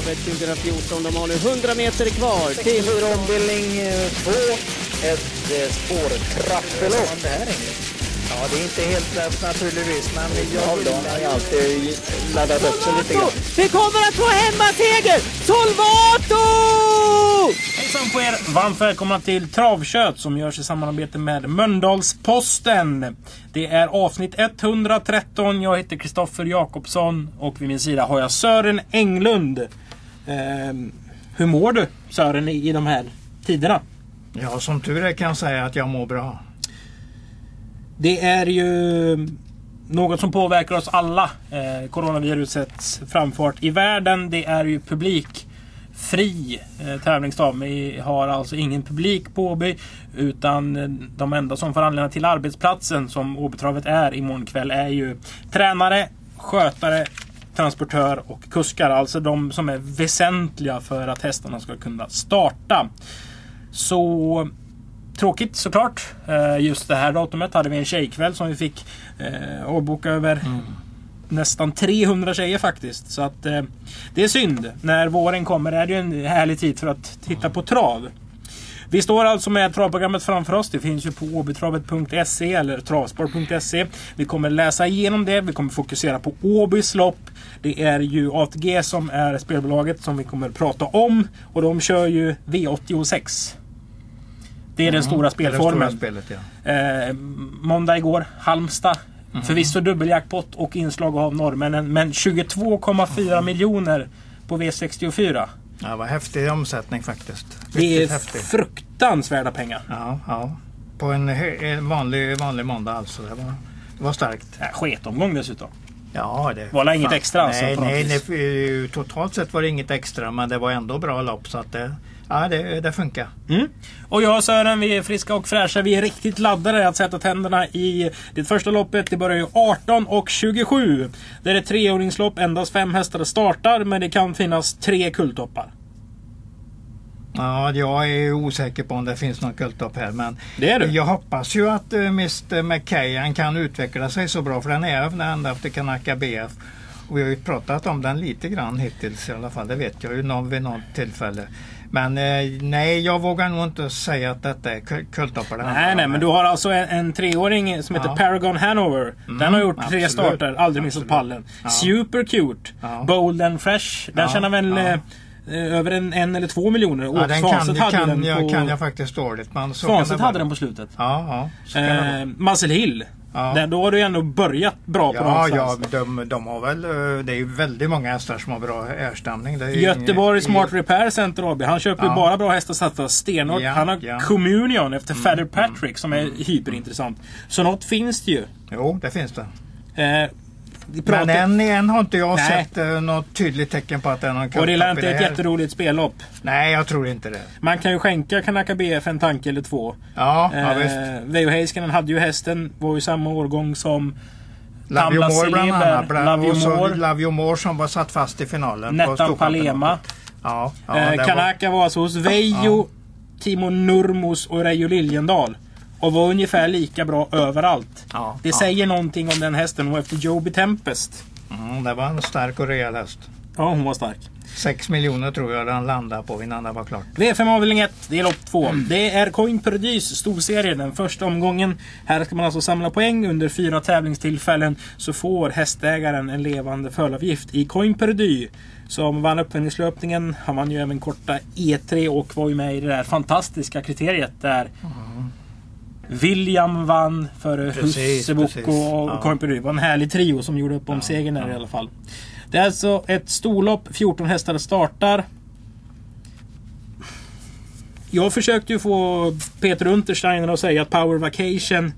Travet 2014. De har nu 100 meter kvar till... ombildning 2. Ett eh, spårtrappelopp. Ja, det är inte helt lätt naturligtvis, men jag har alltid laddat upp sig lite grann. Vi kommer att få hemmaseger! Solvato! Hejsan på er! Varmt välkomna till Travkött som görs i samarbete med Mölndalsposten. Det är avsnitt 113. Jag heter Kristoffer Jakobsson och vid min sida har jag Sören Englund. Eh, hur mår du Sören i, i de här tiderna? Ja, som tur är kan jag säga att jag mår bra. Det är ju något som påverkar oss alla. Eh, coronavirusets framfart i världen. Det är ju publikfri eh, tävlingsdag. Vi har alltså ingen publik på Åby. Utan eh, de enda som får anlända till arbetsplatsen som Åbytravet är imorgon kväll är ju tränare, skötare, transportör och kuskar. Alltså de som är väsentliga för att hästarna ska kunna starta. Så tråkigt såklart. Eh, Just det här datumet hade vi en tjejkväll som vi fick eh, avboka över nästan 300 tjejer faktiskt. Så att eh, det är synd. När våren kommer är det ju en härlig tid för att titta på trav. Vi står alltså med travprogrammet framför oss. Det finns ju på åbytravet.se eller travsport.se. Vi kommer läsa igenom det. Vi kommer fokusera på Åbys lopp. Det är ju ATG som är spelbolaget som vi kommer prata om. Och de kör ju V86. Det är den stora är det spelformen. stora spelet, ja. Eh, måndag igår, Halmstad. Förvisso dubbeljackpot och inslag av norrmännen. Men 22,4 miljoner på V64. Ja, vad häftig omsättning faktiskt. Det Riktigt är häftig. fruktansvärda pengar. Ja, ja. På en, vanlig, vanlig måndag alltså. Det var, det var starkt. Äh, sketomgång dessutom. Ja, det Var det inget extra alltså, Nej, nej, nej, totalt sett var det inget extra men det var ändå bra lopp så att det, ja, det, det funkar. Mm. Och jag och Sören, vi är friska och fräscha. Vi är riktigt laddade att sätta tänderna i det första loppet. Det börjar ju 18 och 27. Det är ett treåringslopp. Endast fem hästar startar, men det kan finnas tre kulltoppar. Ja, jag är osäker på om det finns någon kulttopp här men Det är du. jag hoppas ju att uh, Mr McKayan kan utveckla sig så bra för den är den enda efter Kanaka BF. Och vi har ju pratat om den lite grann hittills i alla fall. Det vet jag ju någon, vid något tillfälle. Men eh, nej, jag vågar nog inte säga att detta är kul- kulttoppar. Nej, nej, men du har alltså en, en treåring som heter Ja. Paragon Hanover. Den har gjort tre absolut. starter, aldrig missat pallen. Ja. Super cute. Ja. Bold and Fresh. Den Ja, tjänar väl ja. Eh, över en, en eller två miljoner. Och Ja, den kan, Svanset hade kan, den jag, på... kan jag faktiskt dåligt. Men så Svanset kan det hade den på slutet. Ja, ja. Kan. Eh, Muscle Hill. Ja. Där, då har du ju ändå börjat bra på Ja, ja någonstans. de, de har väl, eh, det är ju väldigt många hästar som har bra härstamning. Ju Göteborg inget- Smart Repair Center AB. Han köper ju Ja. bara bra hästar satsar stenhårt. Han har ja. Communion efter Fader Patrick som är hyperintressant. Så något finns det ju. Jo, det finns det. Eh, pratar- Men än, än har inte jag Nej. sett uh, något tydligt tecken på att det är någon Och det är kulltopp i inte ett jätteroligt spellopp. Nej, jag tror inte det. Man kan ju skänka Kanaka BF en tanke eller två. Ja, ja visst. Eh, Veijo Heiskanen hade ju hästen, var ju samma årgång som Love You More bland annat. Love You More. Love You More som var satt fast i finalen. Nettan. Palema. Ja, ja eh, det var- Kanaka var alltså hos Veijo, Timo Nurmos och Reijo Liljendal. Och var ungefär lika bra överallt. Ja, Det ja. säger någonting om den hästen och efter Joby Tempest. Mm, det var en stark och rejäl häst. Ja, hon var stark. 6 miljoner tror jag den landade på innan det var klart. V5 avdelning 1, det är lopp 2. Det är Coin Perdys storserie, den första omgången. Här ska man alltså samla poäng under fyra tävlingstillfällen. Så får hästägaren en levande fölavgift i Coin Perdy. Som vann uppföljningslöpningen. Han vann ju även korta E3 och var ju med i det där fantastiska kriteriet där William vann före Husseboko och Ja. Perdy. Det var en härlig trio som gjorde upp om segern där i alla fall. Det är alltså ett storlopp, 14 hästar startar. Jag försökte ju få Peter Untersteiner att säga att Power Vacation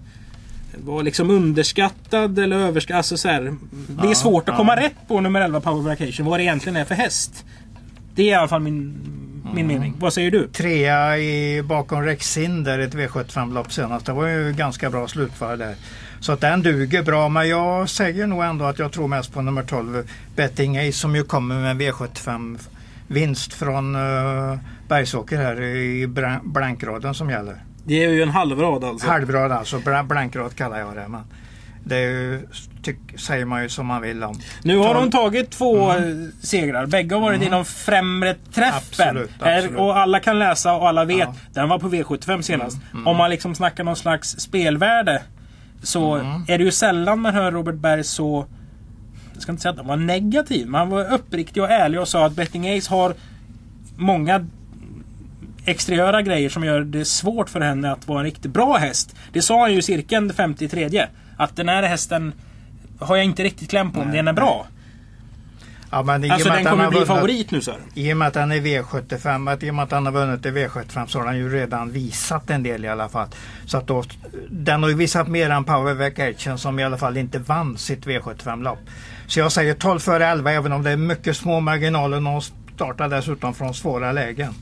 var liksom underskattad eller överskattad. Alltså så här, det är Ja, svårt att ja. komma rätt på nummer 11 Power Vacation. Vad det egentligen är för häst. Det är i alla fall min, min mening. Vad säger du? Trea i, bakom Rexinder, ett V75-lopp senast. Det var ju ganska bra slutfall där. Så att den duger bra. Men jag säger nog ändå att jag tror mest på nummer 12 Betting Ace som ju kommer med en V75 vinst från uh, Bergsåker här i blankraden som gäller. Det är ju en halvrad alltså. Halvrad alltså, blankrad kallar jag det. Men Det ju, tyck, säger man ju som man vill om. Nu har de tagit två eh, segrar. Bägge har varit inom främre träffen. Absolut, Här- absolut. Och alla kan läsa och alla vet. Ja. Den var på V75 senast. Om man liksom snackar någon slags spelvärde. Så är det ju sällan man hör Robert Berg så... Jag ska inte säga att han var negativ. Men han var uppriktig och ärlig och sa att Betting Ace har många exteriöra grejer som gör det svårt för henne att vara en riktigt bra häst. Det sa han ju i cirkeln 53. Att den här hästen har jag inte riktigt kläm på om Nej, den är bra. Ja, men Alltså den kommer bli vunnit- favorit nu så. I och med att han är V75, att i och med att han har vunnit i V75 så har han ju redan visat en del i alla fall. Så att då, den har ju visat mer än Power Vacation som i alla fall inte vann sitt V75-lopp. Så jag säger 12 före 11 även om det är mycket små marginaler och de startar dessutom från svåra lägen.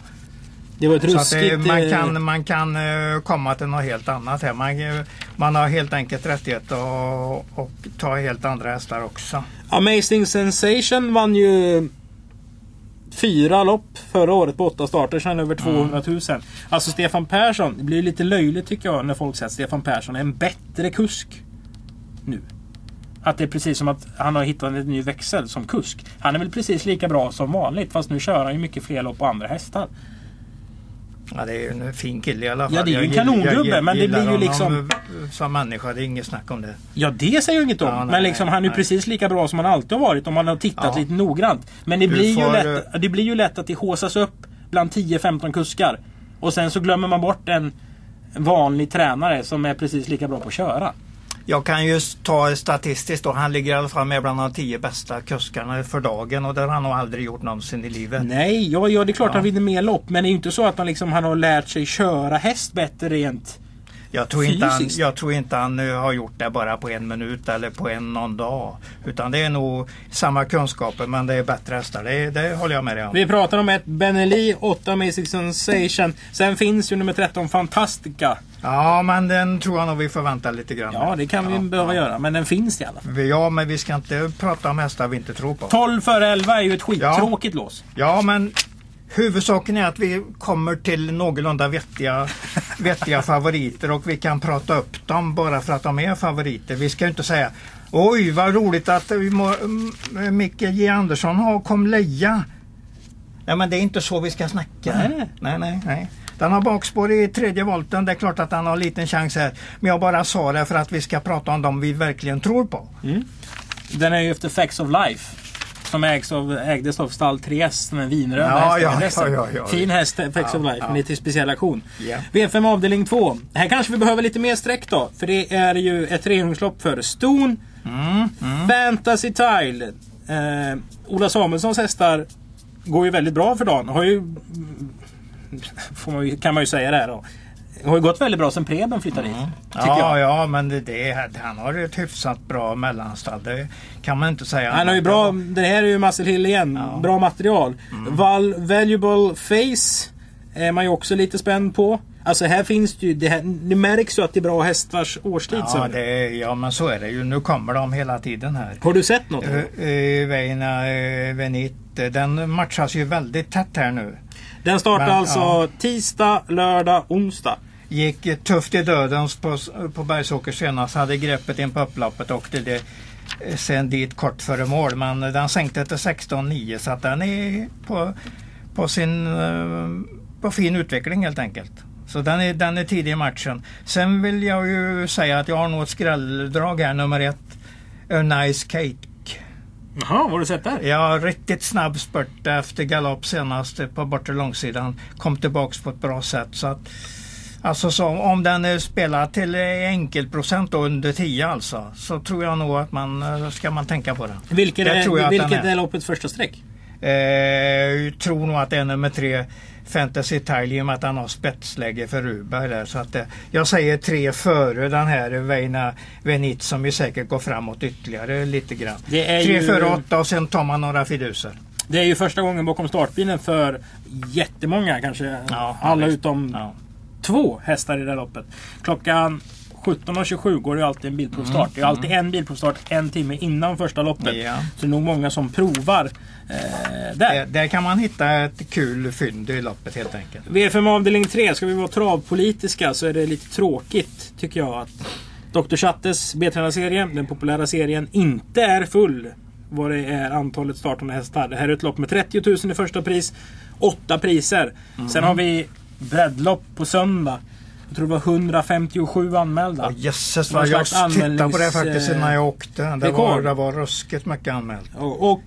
Det var ett Så att det, ruskigt... man eh, kan, man kan eh, komma till något helt annat här. Man, eh, man har helt enkelt rättighet att och ta helt andra hästar också. Amazing Sensation vann ju fyra lopp förra året på åtta starter, sen över 200 000. Alltså Stefan Persson, det blir lite löjligt tycker jag när folk säger att Stefan Persson är en bättre kusk nu. Att det är precis som att han har hittat en ny växel som kusk. Han är väl precis lika bra som vanligt fast nu kör han ju mycket fler lopp på andra hästar. Ja, det är ju en fin kille i alla fall. Ja, det är ju en kanongubbe, men det blir ju liksom- Som människa, det är inget snack om det. Ja, det säger jag inget om. Ja, nej, men liksom, han är ju precis lika bra som han alltid har varit om man har tittat Ja. lite noggrant. Men det Du blir, ju får, lätt, det blir ju lätt att det håsas upp bland 10-15 kuskar. Och sen så glömmer man bort en vanlig tränare som är precis lika bra på att köra. Jag kan ju ta statistiskt då. Han ligger i alla fall med bland de tio bästa kuskarna för dagen och det har han nog aldrig gjort någonsin i livet. Nej, ja, ja det är klart Ja. han vinner mer lopp. Men det är ju inte så att han, liksom, han har lärt sig köra häst bättre rent. Jag tror, inte han, jag tror inte han eh, har gjort det bara på en minut eller på en någon dag. Utan det är nog samma kunskaper men det är bättre hästar. Det, det håller jag med dig om. Vi pratar om ett Benelli, 8 Amazing Sensation. Sen finns ju nummer 13 Fantastica. Ja men den tror jag nog vi får vänta lite grann Ja, det kan vi Ja, behöva ja. göra. Men den finns i alla fall. Ja men vi ska inte prata om hästar vi inte tror på. 12 före 11 är ju ett skittråkigt lås. Ja, men huvudsaken är att vi kommer till någorlunda vettiga, vettiga favoriter och vi kan prata upp dem bara för att de är favoriter. Vi ska ju inte säga Oj, vad roligt att må, mm, Micke J Andersson har kom leja. Nej, men det är inte så vi ska snacka. Nej. nej, nej. nej. Den har bakspår i tredje volten. Det är klart att han har en liten chans här. Men jag bara sa det för att vi ska prata om dem vi verkligen tror på. Den är ju efter Facts of Life. Som ägs av, ägdes av stall 3S, den vinröda Ja, hästen ja, ja, ja. Fin häst, Facts of Life, men till speciell auktion. Ja. V5 avdelning 2. Här kanske vi behöver lite mer streck då. För det är ju ett trehjulslopp för Ston. Mm, Fantasy Tile. Eh, Ola Samuelssons hästar går ju väldigt bra för dagen. Har ju, man, kan man ju säga det här då. Har ju gått väldigt bra sen Preben flyttade dit. Tycker Ja, jag. ja, men det, det, han har ett hyfsat bra mellanstall. Det kan man inte säga. Han har ju bra, det här är ju Muscle Hill igen. Ja. Bra material. Val, valuable Face är man ju också lite spänd på. Alltså här finns det ju, det, här, det märks ju att det är bra hästars årstid. Ja, det, ja, men så är det ju. Nu kommer de hela tiden här. Har du sett något? Uh, uh, Veina uh, Venit, eh, den matchas ju väldigt tätt här nu. Den startar men, alltså ja. tisdag, lördag, onsdag. Gick tufft i dödens på, på Bergsåker senast. Hade greppet in på upploppet och åkte det eh, sen dit kort före mål. Men den sänkte till 16-9 så att den är på, på sin eh, på fin utveckling helt enkelt. Så den är, den är tidig i matchen. Sen vill jag ju säga att jag har nog ett skrälldrag här, nummer ett. A Nice Cake. Jaha, vad har du sett där? Ja, riktigt snabb spurt efter galopp senast på bortre långsidan. Kom tillbaks på ett bra sätt. Så att, alltså så, om den är spelad till enkelprocent då under 10 alltså. Så tror jag nog att man eh, ska man tänka på det. Vilket, Det är, vilket är. är loppets första streck? Eh, tror nog att det är nummer tre Fantasy Tile i och med att han har spetsläge för Ruberg där. Så att, eh, jag säger tre före den här Veina Venit som ju säkert går framåt ytterligare lite grann. Tre ju- före åtta och sen tar man några fiduser. Det är ju första gången bakom startbilen för jättemånga kanske. Ja, alla visst. utom Ja. Två hästar i det här loppet. Klockan 17.27 går det alltid en bilprovstart. Det är alltid en bilprovstart en timme innan första loppet. Mm, Ja. Så det är nog många som provar eh, där. Där, där kan man hitta ett kul fynd i loppet helt enkelt. V5 avdelning 3, ska vi vara travpolitiska så är det lite tråkigt tycker jag att Dr. Chattes B-tränarserie, den populära serien, inte är full vad det är antalet startande hästar. Det här är ett lopp med 30 000 i första pris. Åtta priser. Sen har vi breddlopp på söndag. Jag tror det var 157 anmälda. Ja, jösses vad jag slags tittade på det anmälnings- faktiskt innan jag åkte. Det var, det var ruskigt mycket anmält. Och, och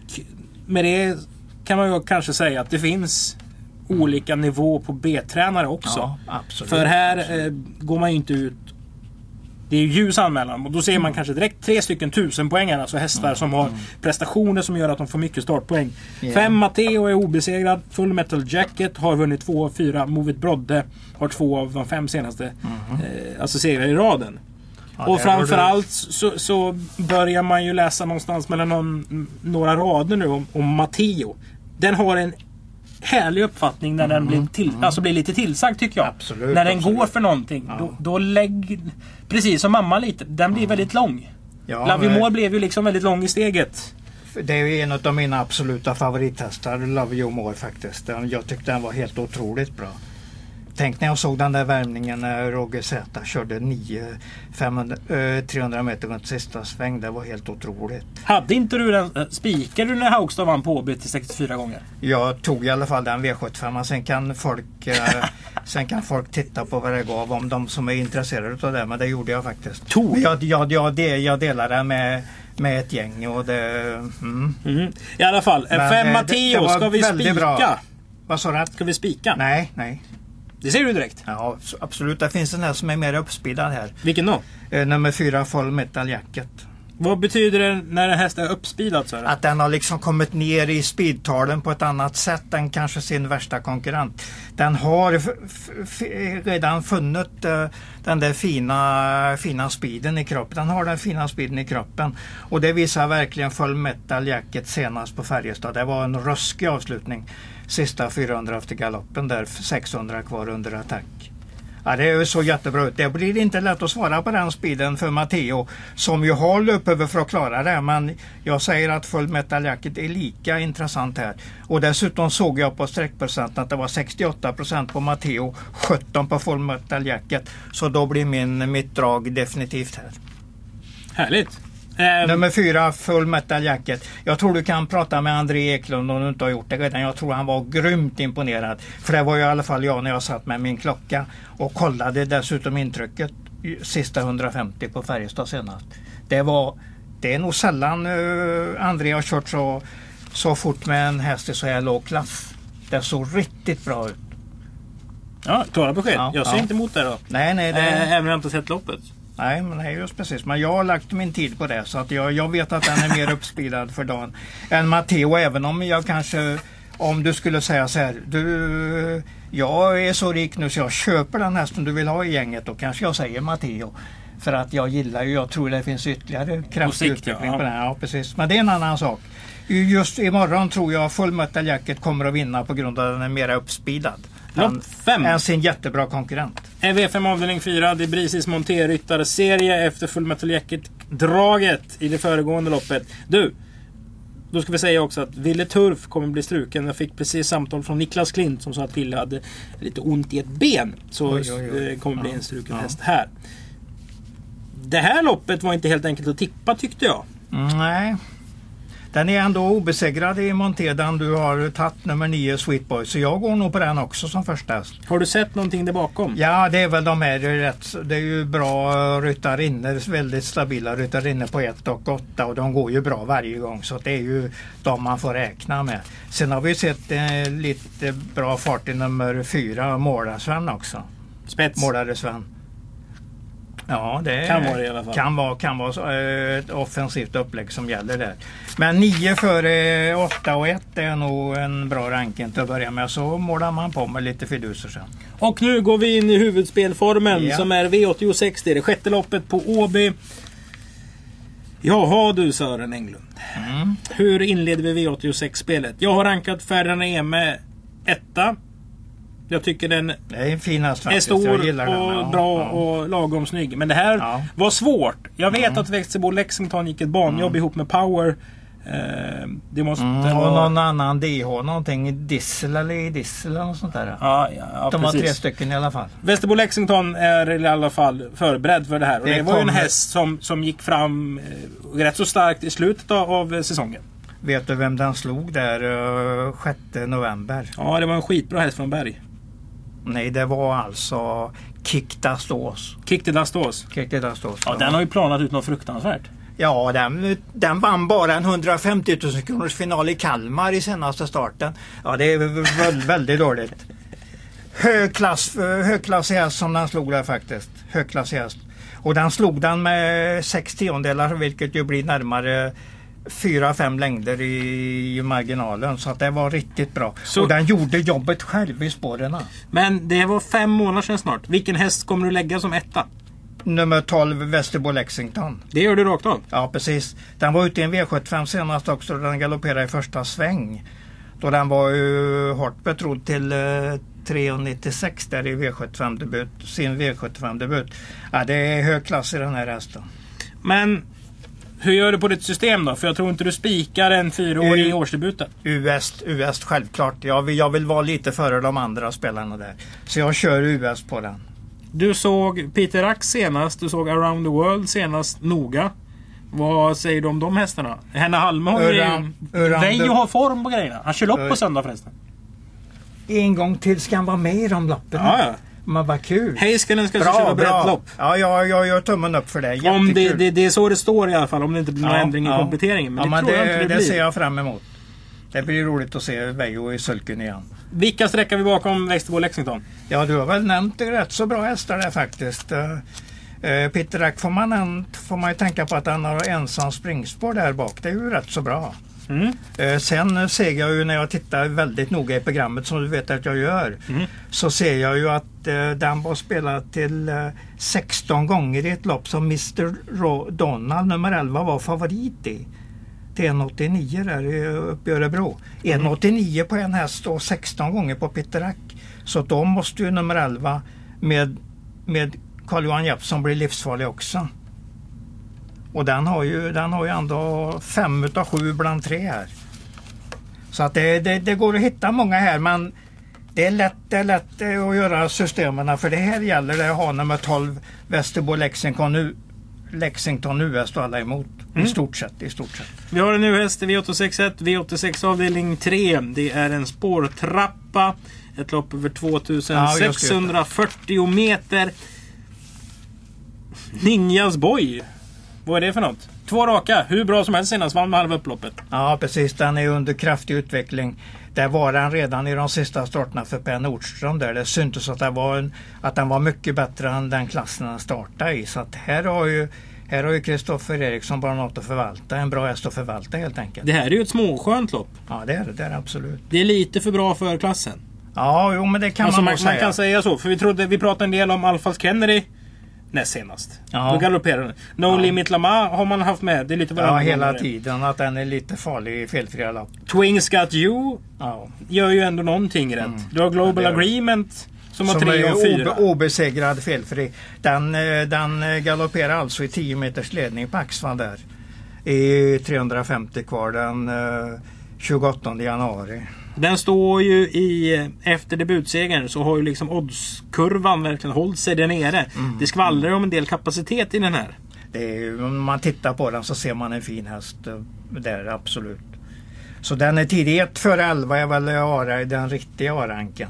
med det kan man ju kanske säga att det finns olika nivå på B-tränare också. Ja, absolut. För här eh, går man ju inte ut det är ju ljus anmälan och då ser man kanske direkt tre stycken tusenpoängare, alltså hästar som har prestationer som gör att de får mycket startpoäng. Ja. Fem Matteo är obesegrad. Full Metal Jacket har vunnit två av fyra. Movit Brodde har två av de fem senaste eh, alltså segrar i raden. Ja, och framförallt så, så börjar man ju läsa någonstans mellan någon, några rader nu om, om Matteo. Den har en härlig uppfattning när den blir, till, alltså blir lite tillsagd tycker jag. Mm, Absolut, när den absolut. går för någonting. Då, då lägg... Precis som mamma lite. Den blir väldigt lång. Ja, You men- blev ju liksom väldigt lång i steget. Det är en av mina absoluta favorithästar, Love You More faktiskt. Jag tyckte den var helt otroligt bra. Tänk när jag såg den där värmningen när Roger Z körde 9, 500, eh, 300 meter runt sista sväng. Det var helt otroligt. Hade inte du den... äh, Spikade du när Haugstad vann på Åby till 64 gånger? Jag tog i alla fall den V75 sen kan folk eh, Sen kan folk titta på vad det gav om de som är intresserade av det. Men det gjorde jag faktiskt. Tog? Jag, jag, jag, det, jag delade med, med ett gäng och det... Mm. Mm. I alla fall, en Men, fem eh, det- Matteo. Ska vi spika? bra. Vad sa du? Ska vi spika? Nej, nej. Det ser du direkt. Ja, absolut. Det finns en här som är mer uppspeedad här. Vilken då? Eh, nummer fyra, Full Metal Jacket. Vad betyder det när en häst är uppspeedad? Så? Att den har liksom kommit ner i speedtalen på ett annat sätt än kanske sin värsta konkurrent. Den har redan funnit eh, den där fina, fina speeden i kroppen. Den har den fina speeden i kroppen. Och det visar verkligen Full Metal Jacket senast på Färjestad. Det var en ruskig avslutning. Sista 400 efter galoppen där, 600 kvar under attack. Ja, det är så jättebra ut. Det blir inte lätt att svara på den speeden för Matteo som ju har löpöver för att klara det. Men jag säger att Full Metal Jacket är lika intressant här. Och dessutom såg jag på sträckprocenten att det var 68 procent på Matteo, 17 på Full Metal Jacket. Så då blir min, mitt drag definitivt här. Härligt. Eh, Nummer fyra, Full Metal Jacket. Jag tror du kan prata med André Eklund om du inte har gjort det redan. Jag tror han var grymt imponerad. För det var ju i alla fall jag när jag satt med min klocka och kollade dessutom intrycket sista 150 på Färjestad senast. Det var, det är nog sällan uh, André har kört så, så fort med en häst i så här låg klass. Det såg riktigt bra ut. ja, klara besked. Ja, jag ser ja. inte emot det då. Nej, nej, det, Eh, även om jag inte sett loppet. Nej, men nej, just precis. Men jag har lagt min tid på det så att jag, jag vet att den är mer uppspeedad för dagen än Matteo. Även om jag kanske, om du skulle säga så här, du, jag är så rik nu så jag köper den hästen du vill ha i gänget. Då kanske jag säger Matteo. För att jag gillar ju, jag tror det finns ytterligare kraftig sikt, utveckling ja. på den. Ja, precis. Men det är en annan sak. Just imorgon tror jag Full Metal Jacket kommer att vinna på grund av att den är mera uppspeedad. Lopp än- fem. Än sin jättebra konkurrent. En V5 avdelning 4. Det är Brisis monterryttarserie efter Full Metal Jacket-draget i det föregående loppet. Du! Då ska vi säga också att Ville Turf kommer bli struken. Jag fick precis samtal från Niklas Klint som sa att Ville hade lite ont i ett ben. Så Oj, oj, oj. eh, kommer bli en struken ja. häst här. Det här loppet var inte helt enkelt att tippa tyckte jag. Nej. Den är ändå obesegrad i Montedan. Du har tagit nummer 9 Sweet Boy. Så jag går nog på den också som första häst. Har du sett någonting där bakom? Ja, det är väl de här. Det är, rätt, det är ju bra ryttarinnor. Väldigt stabila ryttarinnor på 1 och 8. Och de går ju bra varje gång. Så det är ju de man får räkna med. Sen har vi sett eh, lite bra fart i nummer 4, Målarsven också. Spets. Målare Sven. Ja, det Kan vara det i alla fall. Kan vara, kan vara eh, ett offensivt upplägg som gäller där. Men 9 före 8 och 1 är nog en bra ranking till att börja med. Så målar man på med lite fiduser sen. Och nu går vi in i huvudspelformen Ja. som är V86. Det är det sjätte loppet på Åby. Jaha du Sören Englund. Mm. Hur inleder vi V86-spelet? Jag har rankat Ferran Eme etta. Jag tycker den är en fin häst är stor och Ja, bra ja. och lagom snygg. Men det här Ja. var svårt. Jag vet att Växjö Lexington gick ett banjobb ihop med Power. Eh, det måste Mm, och någon annan DH, någonting Dissel eller Dissel eller något sånt där. Ja, ja, De har tre precis. stycken i alla fall. Västerbo Lexington är i alla fall förberedd för det här. Det, Det var ju en häst som, som gick fram eh, rätt så starkt i slutet av, av säsongen. Vet du vem den slog där uh, 6 november? Ja, det var en skitbra häst från Berg. Nej, det var alltså. Kick till Dastos. Kiktastos. Ja, den har ju planat ut något fruktansvärt. Ja, den, den vann bara en 150 000 kronors final i Kalmar i senaste starten. Ja, det är vä- väldigt dåligt. Högklass, högklassig häst som den slog där faktiskt. Högklassig häst. Och den slog den med 6 tiondelar vilket ju blir närmare 4-5 längder i, i marginalen. Så att det var riktigt bra. Så- Och den gjorde jobbet själv i spåren. Men det var fem månader sedan snart. Vilken häst kommer du lägga som etta? Nummer 12 Västerbo Lexington. Det gör du rakt av. Ja precis. Den var ute i en V75 senast också. Den galopperade i första sväng. Då den var ju hårt betrodd till eh, 3,96 där i V75-debut. Sin V75-debut. Ja, det är hög klass i den här hästen. Men hur gör du på ditt system då? För jag tror inte du spikar en fyraårig i årsdebuten. US, US självklart. Jag vill, jag vill vara lite före de andra spelarna där. Så jag kör US på den. Du såg Peter Ax senast. Du såg Around the World senast noga. Vad säger du om de hästarna? Henna Halme har ju... Har form på grejerna. Han kör lopp på söndag förresten. En gång till ska han vara med i de loppen. Ja, ja. Men vad kul. Heiskanen ska köra brett lopp. Ja, jag, jag gör tummen upp för det. Om det, Jättekul. det, det är så det står i alla fall. Om det inte blir någon Ja, ändring i ja. kompletteringen. Men ja, det men tror jag det, inte det, det ser jag fram emot. Det blir roligt att se Veijo i sulken igen. Vilka sträckar vi bakom Västerbo Lexington? Ja, du har väl nämnt rätt så bra hästar där faktiskt. Uh, Peter Rack får man, en- får man ju tänka på att han har ensam springspår där bak. Det är ju rätt så bra. Mm. Eh, sen ser jag ju när jag tittar väldigt noga i programmet som du vet att jag gör. Mm. Så ser jag ju att uh, den var spelad till eh, 16 gånger i ett lopp som Mr. Ro- Donald nummer 11 var favorit i. Till 1,89 där uppe i Örebro. 1,89 på en häst och 16 gånger på Peter Rack. Så då måste ju nummer 11 med, med Carl-Johan Jeppsson bli livsfarlig också. Och den har ju, den har ju ändå fem utav sju bland tre här. Så att det, det, det går att hitta många här men det är lätt, det är lätt eh, att göra systemen för det här gäller det att ha nummer 12 Västerbo Lexington, U- Lexington US då alla emot. I stort sett. I stort sett. Vi har en U-häst i V861, V86 avdelning 3. Det är en spårtrappa. Ett lopp över Ja, just det, just det. 2640 meter. Ninjas Boy. Vad är det för något? Två raka, hur bra som helst senast. Vann halva upploppet. Ja precis, den är under kraftig utveckling. Där var den redan i de sista starterna för Per Nordström där. Det syntes att, det var en, att den var mycket bättre än den klassen den startade i. Så att här har ju här har ju Kristoffer Eriksson bara något att förvalta. En bra häst att förvalta helt enkelt. Det här är ju ett småskönt lopp. Ja det är det, det är det absolut. Det är lite för bra för klassen. Ja, jo men det kan Alltså man man, nog man säga. kan säga så. För vi, trodde, vi pratade en del om Alfas Kennedy näst senast. Ja. Då galopperade den. No Ja. Limit Lama har man haft med. Det är lite Ja, hela tiden att den är lite farlig i felfria lopp. Twings Got You Ja. gör ju ändå någonting rätt. Du har Global Ja. Agreement som Som är fyra. obe, obesegrad felfri. Den, eh, den eh, galopperar alltså i 10 meters ledning på Axvall där. I 350 kvar den eh, 28 januari. Den står ju i... Efter debutsegern så har ju liksom oddskurvan verkligen hållit sig där nere. Mm. Det skvallrar om en del kapacitet i den här. Är, om man tittar på den så ser man en fin häst eh, där absolut. Så den är tidig. 1 före 11 är väl Ara, den riktiga Aranken.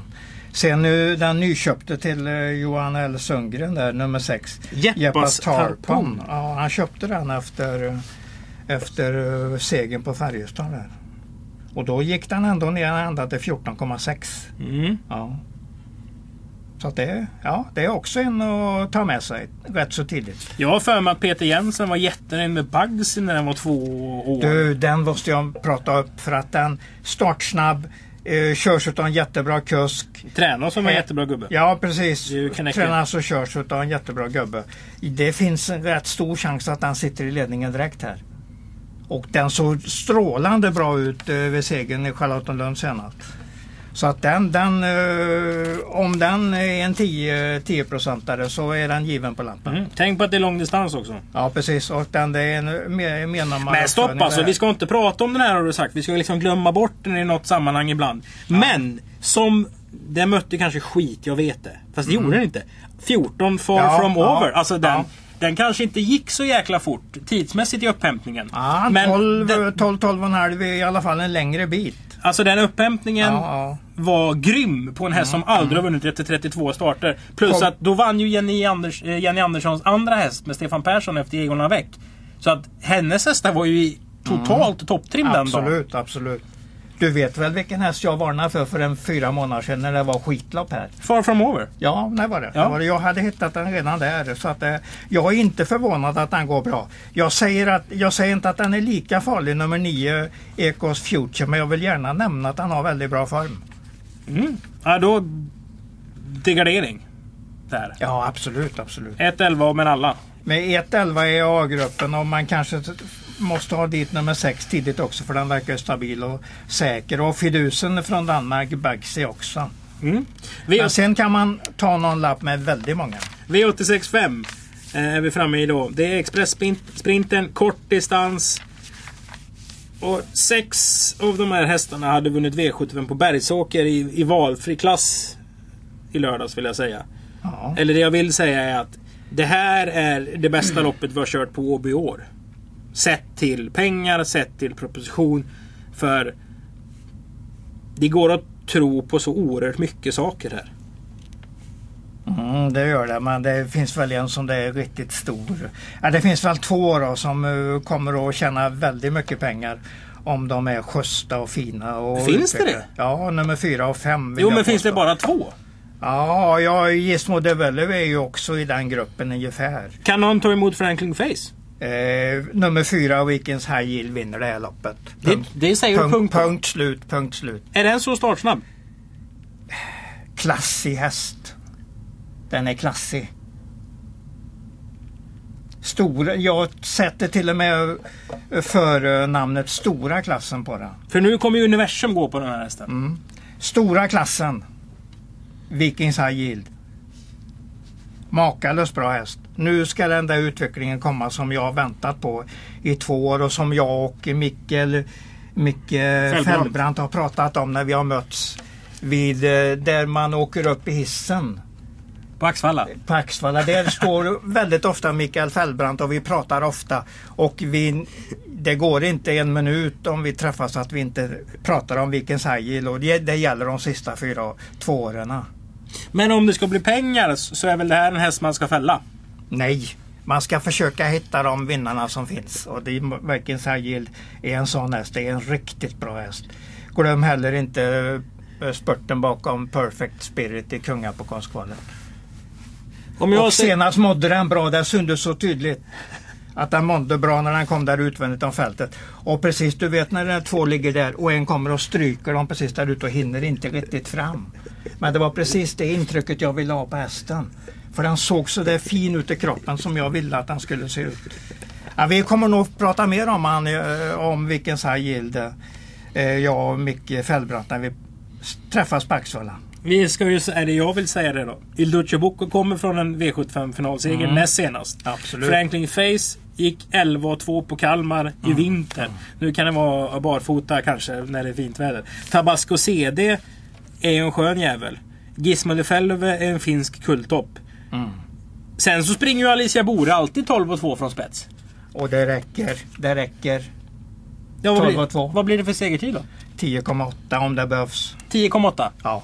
Sen nu den nyköpte till eh, Johan L Sundgren där, nummer 6. Jeppas Tarpon. Ja, han köpte den efter, eh, efter segern på Färjestad där. Och då gick den ändå ner ända till 14,6. Mm. Ja. Så det, ja, det är också en att ta med sig rätt så tidigt. Jag har för mig att Peter Jensen var jättenöjd med Bugsy när den var två år. Du, den måste jag prata upp för att den startsnabb, eh, körs av en jättebra kusk. Tränar som en Eh, jättebra gubbe. Ja precis. Tränas och körs av en jättebra gubbe. Det finns en rätt stor chans att den sitter i ledningen direkt här. Och den såg strålande bra ut eh, vid segern i Charlottenlund senast. Så att den, den eh, om den är en 10, 10-procentare så är den given på lampan. Mm. Tänk på att det är långdistans också. Ja precis och den det är en me- menar Men stopp alltså, vi ska inte prata om den här har du sagt. Vi ska liksom glömma bort den i något sammanhang ibland. Men som den mötte kanske skit, jag vet det. Fast det gjorde den inte. 14 far Ja, from ja, over. Alltså den, ja. Den kanske inte gick så jäkla fort tidsmässigt i upphämtningen. Ja, Men 12, den, 12, 12 och en halv är i alla fall en längre bit. alltså den upphämtningen Ja, ja. var grym på en häst som aldrig har vunnit efter 32 starter. Plus Kom- att då vann ju Jenny, Anders, eh, Jenny Anderssons andra häst med Stefan Persson efter Egon Lavec. Så att hennes hästar var ju i totalt topptrim den dagen. Absolut, absolut. Du vet väl vilken häst jag varnade för för en fyra månader sedan när det var skitlopp här? Far from over. Ja, när var det? Ja. det var det. Jag hade hittat den redan där. Så att, eh, jag är inte förvånad att den går bra. Jag säger, att, jag säger inte att den är lika farlig, nummer 9, Ecos Future, men jag vill gärna nämna att den har väldigt bra form. Mm. Ja, då... Degradering. Där. Ja, absolut, absolut. 1-11 men alla. Med 1-11 är A-gruppen och man kanske måste ha dit nummer 6 tidigt också för den verkar stabil och säker. Och fidusen från Danmark, Bagsi också. Mm. V- Men sen kan man ta någon lapp med väldigt många. V865 eh, är vi framme i då. Det är Express-sprinten, kort distans. Och sex av de här hästarna hade vunnit V75 på Bergsåker i, i valfri klass i lördags vill jag säga. Ja. Eller det jag vill säga är att det här är det bästa loppet vi har kört på Åby år. Sett till pengar, sett till proposition. För det går att tro på så oerhört mycket saker här. Mm, det gör det, men det finns väl en som det är riktigt stor. Ja, det finns väl två då som eh, kommer att tjäna väldigt mycket pengar. Om de är schyssta och fina. Och Finns det utvecklade. det? Ja, nummer fyra och fem. Jo men finns det bara två? Ja, ja Gizmo Developer är ju också i den gruppen ungefär. Kan någon ta emot Franklin Face? Eh, nummer fyra, Weekends High Yield, vinner det här loppet. Det, det säger punkt, punkt, punkt, punkt slut, punkt slut. Är den så startsnabb? Klassig häst. Den är klassig. Stor, jag sätter till och med för namnet Stora klassen på den. För nu kommer ju universum gå på den här hästen. Mm. Stora klassen. Vikings High Yield. Makalöst bra häst. Nu ska den där utvecklingen komma som jag har väntat på i två år och som jag och Mikkel, Micke Fällbrant har pratat om när vi har mötts vid eh, där man åker upp i hissen På Axvalla. på Axvalla. Där står väldigt ofta Mikael Fällbrant och vi pratar ofta. Och vi, det går inte en minut om vi träffas att vi inte pratar om Vikens High och det, det gäller de sista fyra, två åren. Men om det ska bli pengar så är väl det här en häst man ska fälla? Nej, man ska försöka hitta de vinnarna som finns. Och det är Vikens High är en sån häst. Det är en riktigt bra häst. Glöm heller inte eh, spurten bakom Perfect Spirit i Kungapokalskvalet. Om jag Och senast mådde den bra. Det syntes så tydligt. Att den mådde bra när den kom där utvändigt om fältet. Och precis, du vet när två ligger där och en kommer och stryker dem precis där ute och hinner inte riktigt fram. Men det var precis det intrycket jag ville ha på hästen. För den såg så där fin ut i kroppen som jag ville att den skulle se ut. Ja, vi kommer nog prata mer om, han, eh, om vilken Yield eh, jag och Micke Fällbrant när vi träffas på Axvalla. Vi ska ju, det jag vill säga det då. Il Duce Bocco kommer från en V75 finalseger Mm. näst senast. Absolut. Franklin Face gick 11 och 2 på Kalmar i Mm. vinter. Nu kan det vara barfota kanske när det är fint väder. Tabasco CD är ju en skön jävel. Fellove är en finsk kulttopp. Mm. Sen så springer ju Alicia Bore alltid 12 och 2 från spets. Och det räcker. Det räcker. Ja, vad, 12 blir, och 2. vad blir det för segertid då? 10,8 om det behövs. 10,8. Ja.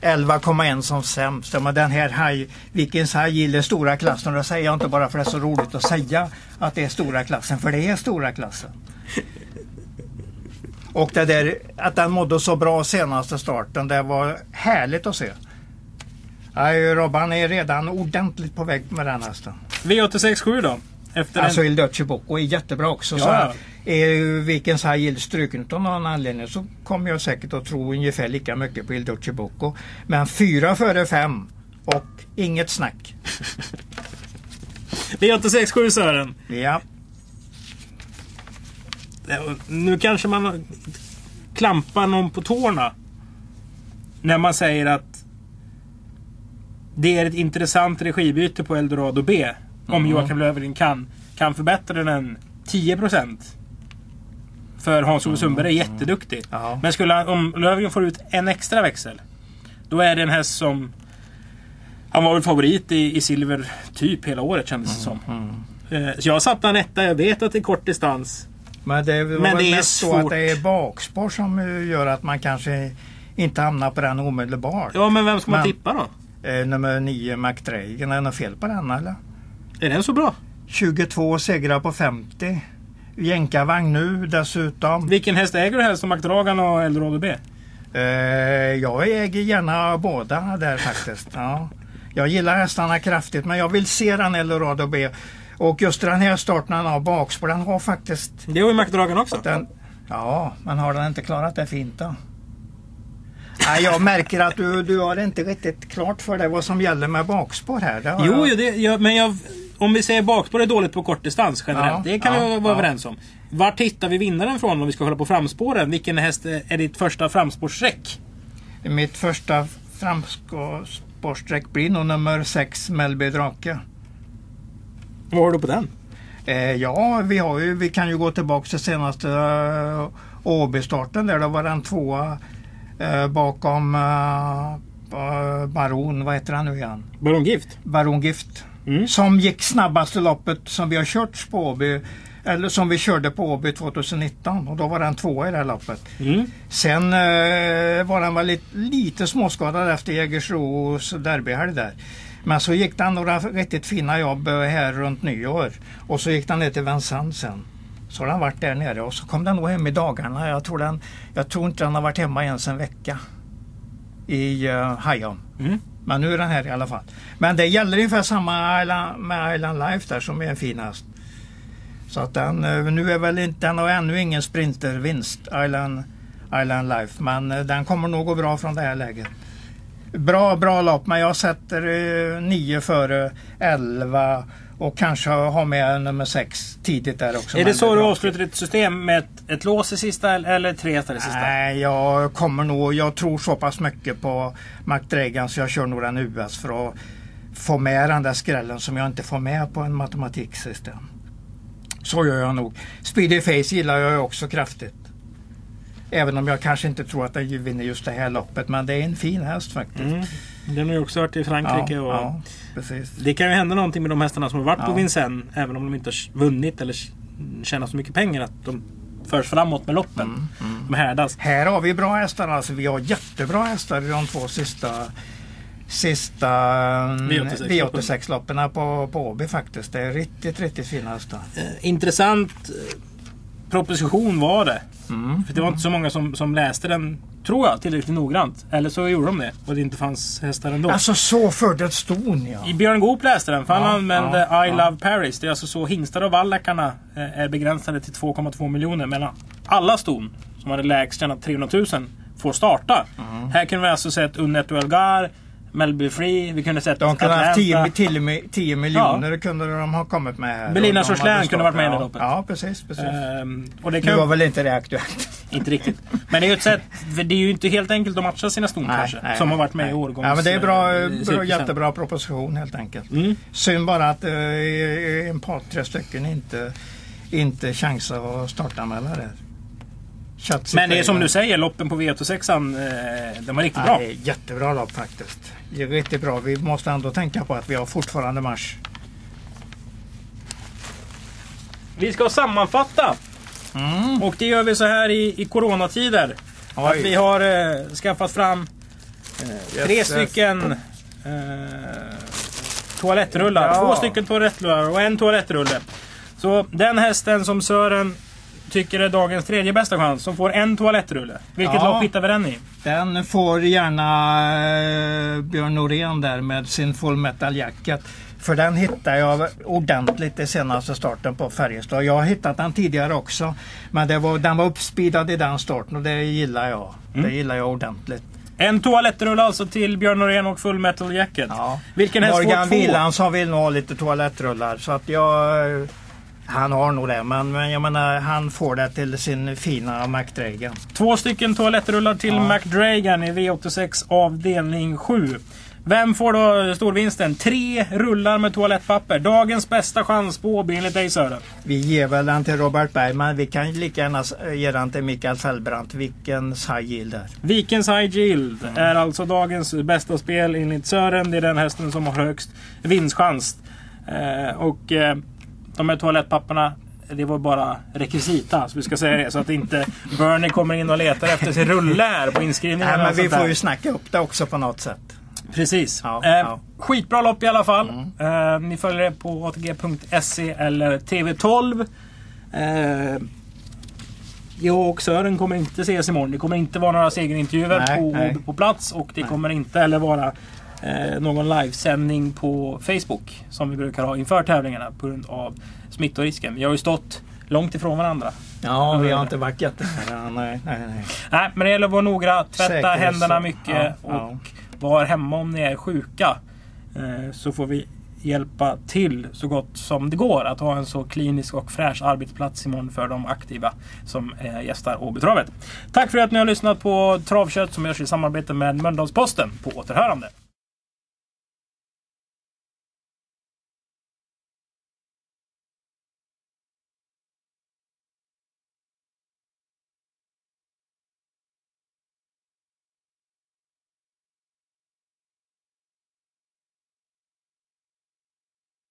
11,1 som sämst. Men den här haj, Vikings haj gillar stora klassen. Och det säger jag inte bara för att det är så roligt att säga att det är stora klassen. För det är stora klassen. Och det där att den mådde så bra senaste starten. Det var härligt att se. Nej, Robban är redan ordentligt på väg med den hästen. V867 då? Efter Alltså en... Il Duce Bocco är jättebra också. Ja, Så att är ju Vikens High Yield struken av någon anledning så kommer jag säkert att tro ungefär lika mycket på Il Duce Bocco. Men fyra före fem och inget snack. V867 Sören. Ja, Nu kanske man klampar någon på tårna. när man säger att det är ett intressant regibyte på Eldorado B. Om Mm. Joakim Löfgren kan, kan förbättra den 10%. För Hans-Ove Sundberg är jätteduktig. Mm. Ja. Men skulle han, om Löfgren får ut en extra växel. Då är det en häst som... Han var väl favorit i, i silver typ hela året kändes det som. Mm. Eh, Så jag satte han etta. Jag vet att det är kort distans. Men det var Men det är mest så att svårt. det är bakspår som gör att man kanske inte hamnar på den omedelbart. Ja, men vem ska man Men- tippa då? Eh, nummer 9 McDragan, är det något fel på den eller? Är den så bra? 22 segrar på 50. Jänkarvagn nu dessutom. Vilken häst äger du helst? McDragan och Eldorado B? Eh, jag äger gärna båda där faktiskt. Ja. Jag gillar hästarna kraftigt men jag vill se den Eldorado B. Och just den här starten han har bakspår, den har faktiskt Det har ju McDragan också. den... Ja, men har den inte klarat det fint då? Nej, jag märker att du, du har inte riktigt klart för dig vad som gäller med bakspår här. Jo, jag... det, ja, men jag, om vi säger bakspår är dåligt på kort distans generellt. Ja, det kan vi ja, vara ja. överens om. Vart hittar vi vinnaren från om vi ska hålla på framspåren? Vilken häst är ditt första framspårssträck? Mitt första framspårsträck blir nog nummer 6 Melby Drake. Vad har du på den? Eh, ja, vi, har ju, vi kan ju gå tillbaka till senaste uh, Åby-starten där. Då var den tvåa eh, bakom uh, Baron, vad heter han nu igen? Baron Gift? Baron Gift. Mm. Som gick snabbaste loppet som vi har kört på Åby. Eller som vi körde på Åby 2019 och då var den tvåa i det här loppet. Mm. Sen eh, var den väl lite, lite småskadad efter Jägersros derbyhelg där. Men så gick den några riktigt fina jobb eh, här runt nyår. Och så gick den ner till Vincennes sen. Så har den varit där nere och så kom den nog hem i dagarna. Jag tror, den, jag tror inte den har varit hemma ens en vecka. I uh, Hajom. Mm. Men nu är den här i alla fall. Men det gäller ungefär samma Island, med Island Life där som är en fin häst. Så att den, eh, nu är väl inte, den har ännu ingen sprintervinst, Island, Island Life. Men eh, den kommer nog gå bra från det här läget. Bra, bra lopp, men jag sätter eh, nio före 11 och kanske ha med nummer 6 tidigt där också. Är det så du avslutar ditt system med ett, ett lås i sista eller tre hästar i sista? Nej, jag kommer nog, jag tror så pass mycket på McDragan så jag kör nog den US för att få med den där skrällen som jag inte får med på en matematiksystem. Så gör jag nog. Speedy Face gillar jag också kraftigt. Även om jag kanske inte tror att den vinner just det här loppet. Men det är en fin häst faktiskt. Mm. Den har ju också varit i Frankrike. och ja, precis. Det kan ju hända någonting med de hästarna som har varit på Ja. Vincennes. Även om de inte har vunnit eller tjänar så mycket pengar. Att de förs framåt med loppen. Mm, De härdas. Här har vi bra hästar alltså. Vi har jättebra hästar i de två sista sista mm, V86 V86-loppen på, på Åby faktiskt. Det är riktigt, riktigt fina hästar. Eh, intressant eh, proposition var det. Mm. För det var inte så många som, som läste den, tror jag, tillräckligt noggrant. Eller så gjorde de det och det inte fanns hästar ändå. Alltså så fördelt ston ja. I Björn Goop läste den, för han Ja, använde ja, I ja. Love Paris. Det är alltså så hingstar och vallakarna eh, är begränsade till 2,2 miljoner. Medan alla ston som hade lägst tjänat 300 000 får starta. Mm. Här kunde vi alltså sett Unnet och Elgar, Melby Free, vi kunde sett De kunde ha haft 10, Atlanta. till, med 10 miljoner kunde de ha kommit med här. Belina de Sorslän kunde varit med i loppet. Ja, precis. precis. Ehm, och det nu kan var väl inte det aktuellt. Inte riktigt. Men det är ju ett sätt, det är ju inte helt enkelt att matcha sina ston kanske. som har varit med nej. i årgångs... Ja, men det är bra, eh, bra jättebra proposition helt enkelt. Mm. Synd bara att eh, en par, tre stycken inte, inte chansar att starta med det Men det är som du säger, loppen på V86an, eh, de var riktigt bra. det är jättebra lopp faktiskt. Det är riktigt bra. Vi måste ändå tänka på att vi har fortfarande mars. Vi ska sammanfatta. Mm. Och det gör vi så här i, i coronatider. Att vi har eh, skaffat fram tre yes. stycken eh, toalettrullar. Ja. Två stycken toalettrullar och en toalettrulle. Så den hästen som Sören tycker är dagens tredje bästa chans, som får en toalettrulle. Vilket Ja. lopp hittar vi den i? Den får gärna eh, Björn Norén där med sin Full Metal Jacket. För den hittade jag ordentligt i senaste starten på Färjestad. Jag har hittat den tidigare också. Men det var, den var uppspeedad i den starten och det gillar jag. Mm. Det gillar jag ordentligt. En toalettrulle alltså till Björn Norén och Full Metal Jacket. Ja. Vilken häst Morgan två? Willandsson vill nog ha lite toalettrullar. Så att jag, Han har nog det, men, men jag menar han får det till sin fina McDragon. Två stycken toalettrullar till Ja. McDragan i V86 avdelning 7. Vem får då storvinsten? Tre rullar med toalettpapper. Dagens bästa chans på Åby enligt dig Sören. Vi ger väl den till Robert Bergman. Vi kan lika gärna ge den till Mikael Fellbrandt. Vilken high yield där. Vikens High Yield är alltså dagens bästa spel enligt Sören. Det är den hästen som har högst vinstchans. Eh, och eh, de här toalettpapperna det var bara rekvisita, så vi ska säga det. Så att inte Bernie kommer in och letar efter sin rulle här på inskrivningen. Nej, men vi får ju snacka upp det också på något sätt. Precis. Ja, eh, ja. Mm. Skitbra lopp i alla fall. Eh, ni följer det på ATG.se eller TV12. Eh, jag och Sören kommer inte ses imorgon. Det kommer inte vara några segerintervjuer Nej, på, nej. på plats och det kommer inte heller vara eh, någon livesändning på Facebook som vi brukar ha inför tävlingarna på grund av smittorisken. Vi har ju stått långt ifrån varandra. Ja, vi har inte varit jättenära. Nej, nej, nej. Nej, men det gäller att vara noggrann. Tvätta Säkerhets- händerna mycket ja, ja. och var hemma om ni är sjuka. Eh, Så får vi hjälpa till så gott som det går att ha en så klinisk och fräsch arbetsplats imorgon för de aktiva som eh, gästar Åbytravet. Tack för att ni har lyssnat på Travkött som görs i samarbete med Mölndalsposten. På återhörande.